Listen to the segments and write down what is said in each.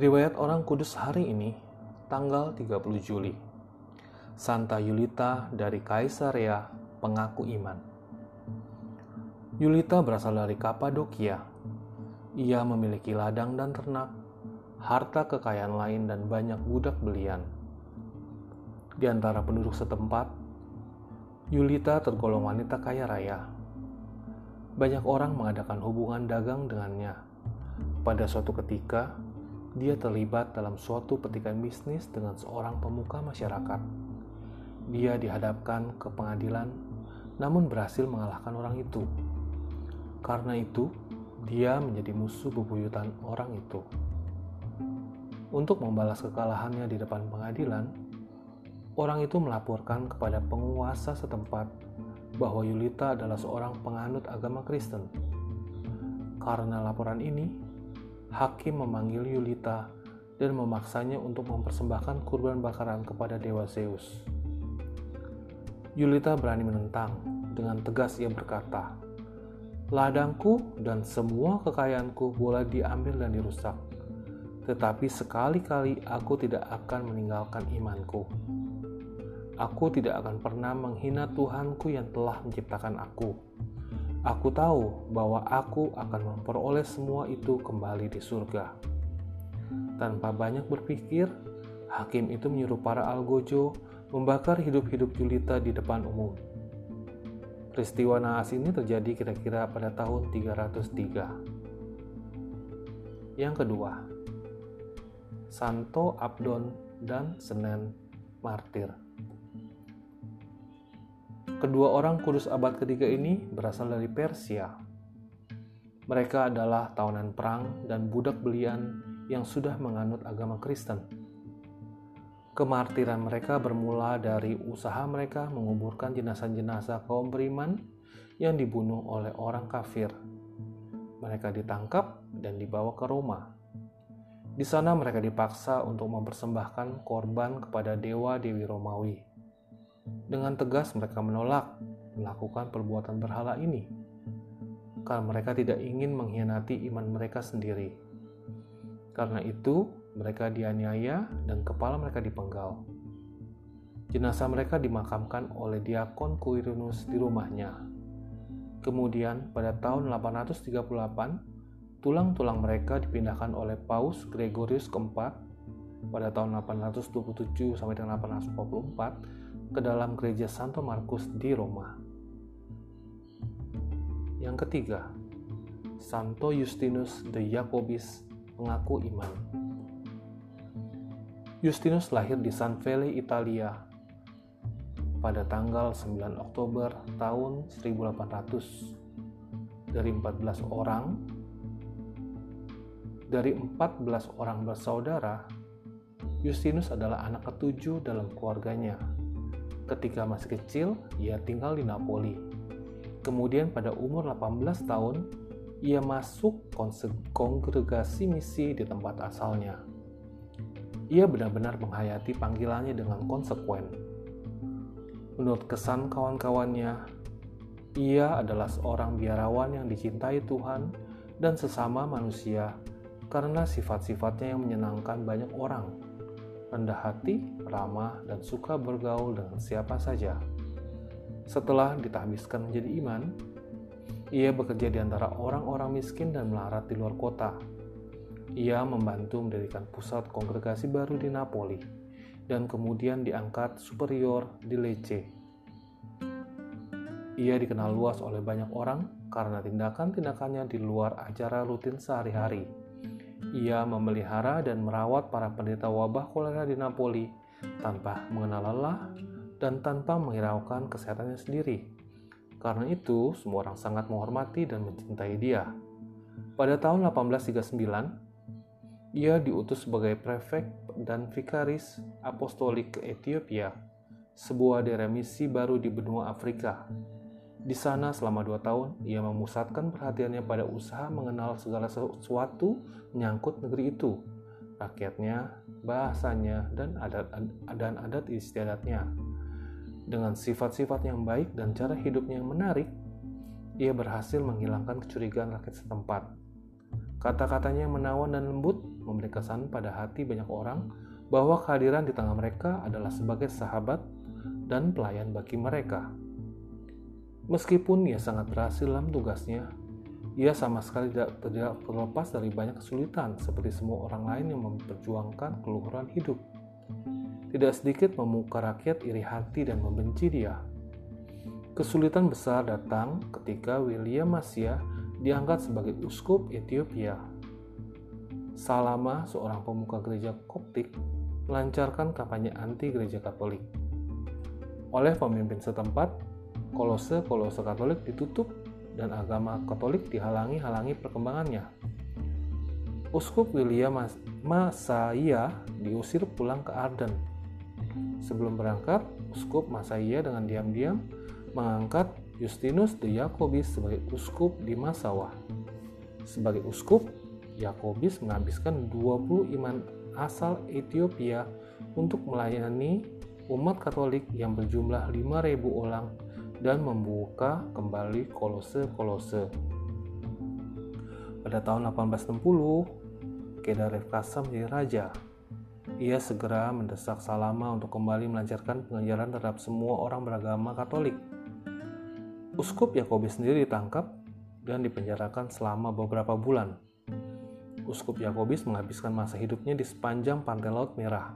Riwayat orang kudus hari ini, tanggal 30 Juli. Santa Yulita dari Kaisarea, pengaku iman. Yulita berasal dari Kapadokia. Ia memiliki ladang dan ternak, harta kekayaan lain dan banyak budak belian. Di antara penduduk setempat, Yulita tergolong wanita kaya raya. Banyak orang mengadakan hubungan dagang dengannya. Pada suatu ketika, dia terlibat dalam suatu petikan bisnis dengan seorang pemuka masyarakat. Dia dihadapkan ke pengadilan, namun berhasil mengalahkan orang itu. Karena itu, dia menjadi musuh bebuyutan orang itu. Untuk membalas kekalahannya di depan pengadilan, orang itu melaporkan kepada penguasa setempat bahwa Yulita adalah seorang penganut agama Kristen. Karena laporan ini, hakim memanggil Yulita dan memaksanya untuk mempersembahkan kurban bakaran kepada dewa Zeus. Yulita berani menentang. Dengan tegas ia berkata, Ladangku dan semua kekayaanku boleh diambil dan dirusak, tetapi sekali-kali aku tidak akan meninggalkan imanku. Aku tidak akan pernah menghina Tuhanku yang telah menciptakan aku Aku tahu bahwa aku akan memperoleh semua itu kembali di surga. Tanpa banyak berpikir, hakim itu menyuruh para algojo membakar hidup-hidup Julita di depan umum. Peristiwa naas ini terjadi kira-kira pada tahun 303. Yang kedua, Santo Abdon dan Senen Martir. Kedua orang kudus abad ketiga ini berasal dari Persia. Mereka adalah tawanan perang dan budak belian yang sudah menganut agama Kristen. Kemartiran mereka bermula dari usaha mereka menguburkan jenazah-jenazah kaum beriman yang dibunuh oleh orang kafir. Mereka ditangkap dan dibawa ke Roma. Di sana mereka dipaksa untuk mempersembahkan korban kepada dewa-dewi Romawi. Dengan tegas mereka menolak melakukan perbuatan berhala ini karena mereka tidak ingin mengkhianati iman mereka sendiri. Karena itu, mereka dianiaya dan kepala mereka dipenggal. Jenazah mereka dimakamkan oleh diakon Quirinus di rumahnya. Kemudian, pada tahun 838, tulang-tulang mereka dipindahkan oleh Paus Gregorius keempat pada tahun 827 sampai dengan 844 ke dalam gereja Santo Markus di Roma. Yang ketiga, Santo Justinus de Jacobis mengaku iman. Justinus lahir di San Fele, Italia pada tanggal 9 Oktober tahun 1800 dari 14 orang dari 14 orang bersaudara Justinus adalah anak ketujuh dalam keluarganya Ketika masih kecil, ia tinggal di Napoli. Kemudian pada umur 18 tahun, ia masuk kongregasi misi di tempat asalnya. Ia benar-benar menghayati panggilannya dengan konsekuen. Menurut kesan kawan-kawannya, ia adalah seorang biarawan yang dicintai Tuhan dan sesama manusia karena sifat-sifatnya yang menyenangkan banyak orang rendah hati, ramah, dan suka bergaul dengan siapa saja. Setelah ditahbiskan menjadi iman, ia bekerja di antara orang-orang miskin dan melarat di luar kota. Ia membantu mendirikan pusat kongregasi baru di Napoli dan kemudian diangkat superior di Lecce. Ia dikenal luas oleh banyak orang karena tindakan-tindakannya di luar acara rutin sehari-hari ia memelihara dan merawat para penderita wabah kolera di Napoli tanpa mengenal lelah dan tanpa menghiraukan kesehatannya sendiri. Karena itu, semua orang sangat menghormati dan mencintai dia. Pada tahun 1839, ia diutus sebagai prefek dan vikaris apostolik ke Ethiopia, sebuah daerah misi baru di benua Afrika di sana selama dua tahun, ia memusatkan perhatiannya pada usaha mengenal segala sesuatu menyangkut negeri itu, rakyatnya, bahasanya, dan adat dan adat istiadatnya. Dengan sifat-sifat yang baik dan cara hidupnya yang menarik, ia berhasil menghilangkan kecurigaan rakyat setempat. Kata-katanya yang menawan dan lembut memberi kesan pada hati banyak orang bahwa kehadiran di tengah mereka adalah sebagai sahabat dan pelayan bagi mereka. Meskipun ia sangat berhasil dalam tugasnya, ia sama sekali tidak, tidak terlepas dari banyak kesulitan seperti semua orang lain yang memperjuangkan keluhuran hidup. Tidak sedikit memuka rakyat iri hati dan membenci dia. Kesulitan besar datang ketika William Masya diangkat sebagai uskup Ethiopia. Salama, seorang pemuka gereja Koptik, melancarkan kampanye anti gereja Katolik. Oleh pemimpin setempat, kolose-kolose Katolik ditutup dan agama Katolik dihalangi-halangi perkembangannya. Uskup William Masaya diusir pulang ke Arden. Sebelum berangkat, Uskup Masaya dengan diam-diam mengangkat Justinus de Jacobus sebagai uskup di Masawa. Sebagai uskup, Yakobis menghabiskan 20 iman asal Ethiopia untuk melayani umat Katolik yang berjumlah 5.000 orang dan membuka kembali kolose-kolose. Pada tahun 1860, Kedarev Kasa menjadi raja. Ia segera mendesak Salama untuk kembali melancarkan pengajaran terhadap semua orang beragama Katolik Uskup Yakobus sendiri ditangkap dan dipenjarakan selama beberapa bulan. Uskup Yakobus menghabiskan masa hidupnya di sepanjang pantai Laut Merah.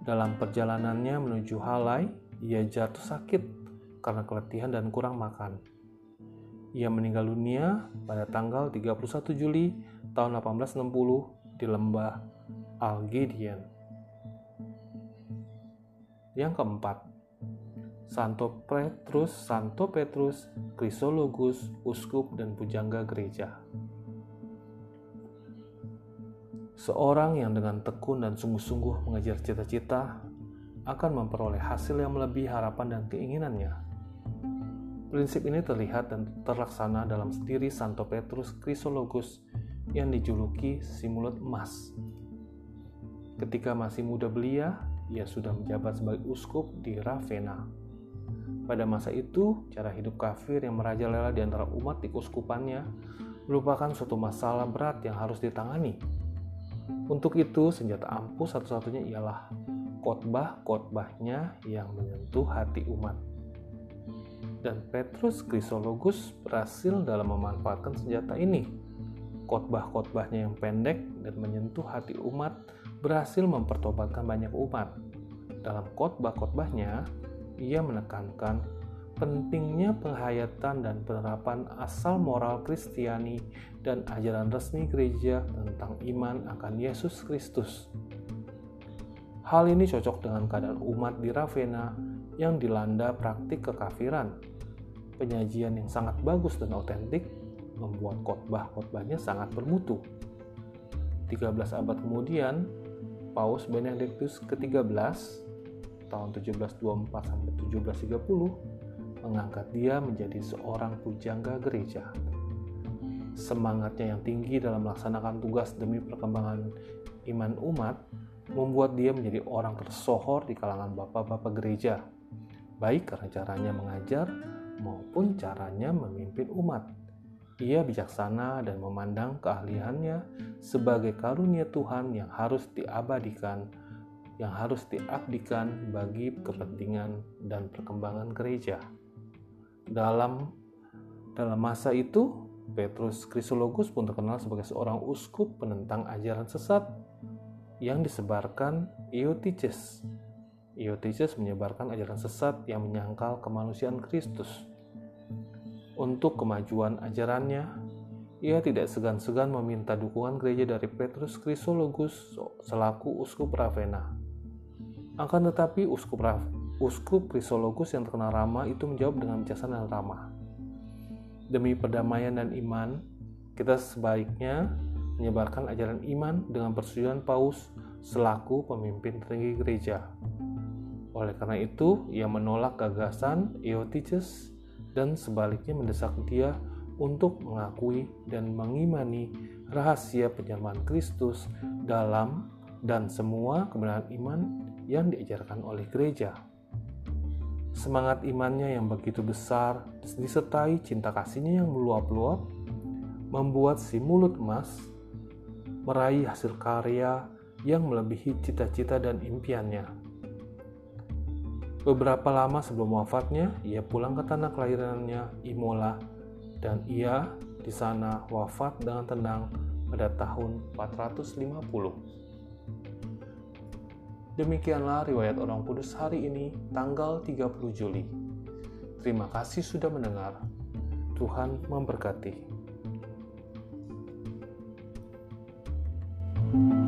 Dalam perjalanannya menuju Halai, ia jatuh sakit karena keletihan dan kurang makan. Ia meninggal dunia pada tanggal 31 Juli tahun 1860 di lembah Algedian. Yang keempat, Santo Petrus, Santo Petrus, Krisologus, uskup dan pujangga gereja. Seorang yang dengan tekun dan sungguh-sungguh mengejar cita-cita akan memperoleh hasil yang melebihi harapan dan keinginannya. Prinsip ini terlihat dan terlaksana dalam diri Santo Petrus Krisologus yang dijuluki si mulut emas. Ketika masih muda belia, ia sudah menjabat sebagai uskup di Ravenna. Pada masa itu, cara hidup kafir yang merajalela di antara umat di kuskupannya merupakan suatu masalah berat yang harus ditangani. Untuk itu, senjata ampuh satu-satunya ialah khotbah-khotbahnya yang menyentuh hati umat. Dan Petrus Krisologus berhasil dalam memanfaatkan senjata ini. Khotbah-khotbahnya yang pendek dan menyentuh hati umat berhasil mempertobatkan banyak umat. Dalam khotbah-khotbahnya, ia menekankan pentingnya penghayatan dan penerapan asal moral Kristiani dan ajaran resmi gereja tentang iman akan Yesus Kristus. Hal ini cocok dengan keadaan umat di Ravenna yang dilanda praktik kekafiran. Penyajian yang sangat bagus dan otentik membuat khotbah-khotbahnya sangat bermutu. 13 abad kemudian, Paus Benediktus ke-13 tahun 1724 sampai 1730 mengangkat dia menjadi seorang pujangga gereja. Semangatnya yang tinggi dalam melaksanakan tugas demi perkembangan iman umat membuat dia menjadi orang tersohor di kalangan bapak-bapak gereja, baik karena caranya mengajar maupun caranya memimpin umat. Ia bijaksana dan memandang keahliannya sebagai karunia Tuhan yang harus diabadikan yang harus diabdikan bagi kepentingan dan perkembangan gereja. Dalam dalam masa itu, Petrus Krisologus pun terkenal sebagai seorang uskup penentang ajaran sesat yang disebarkan Eutiches. Eutiches menyebarkan ajaran sesat yang menyangkal kemanusiaan Kristus. Untuk kemajuan ajarannya, ia tidak segan-segan meminta dukungan gereja dari Petrus Krisologus selaku uskup Ravenna. Akan tetapi uskup uskup Krisologus yang terkenal ramah itu menjawab dengan bijaksana dan ramah. Demi perdamaian dan iman, kita sebaiknya menyebarkan ajaran iman dengan persetujuan Paus selaku pemimpin tertinggi gereja. Oleh karena itu, ia menolak gagasan Eotiches dan sebaliknya mendesak dia untuk mengakui dan mengimani rahasia penyerman Kristus dalam dan semua kebenaran iman yang diajarkan oleh gereja. Semangat imannya yang begitu besar disertai cinta kasihnya yang meluap-luap membuat si mulut emas meraih hasil karya yang melebihi cita-cita dan impiannya. Beberapa lama sebelum wafatnya, ia pulang ke tanah kelahirannya, Imola, dan ia di sana wafat dengan tenang pada tahun 450. Demikianlah riwayat orang kudus hari ini, tanggal 30 Juli. Terima kasih sudah mendengar. Tuhan memberkati. thank you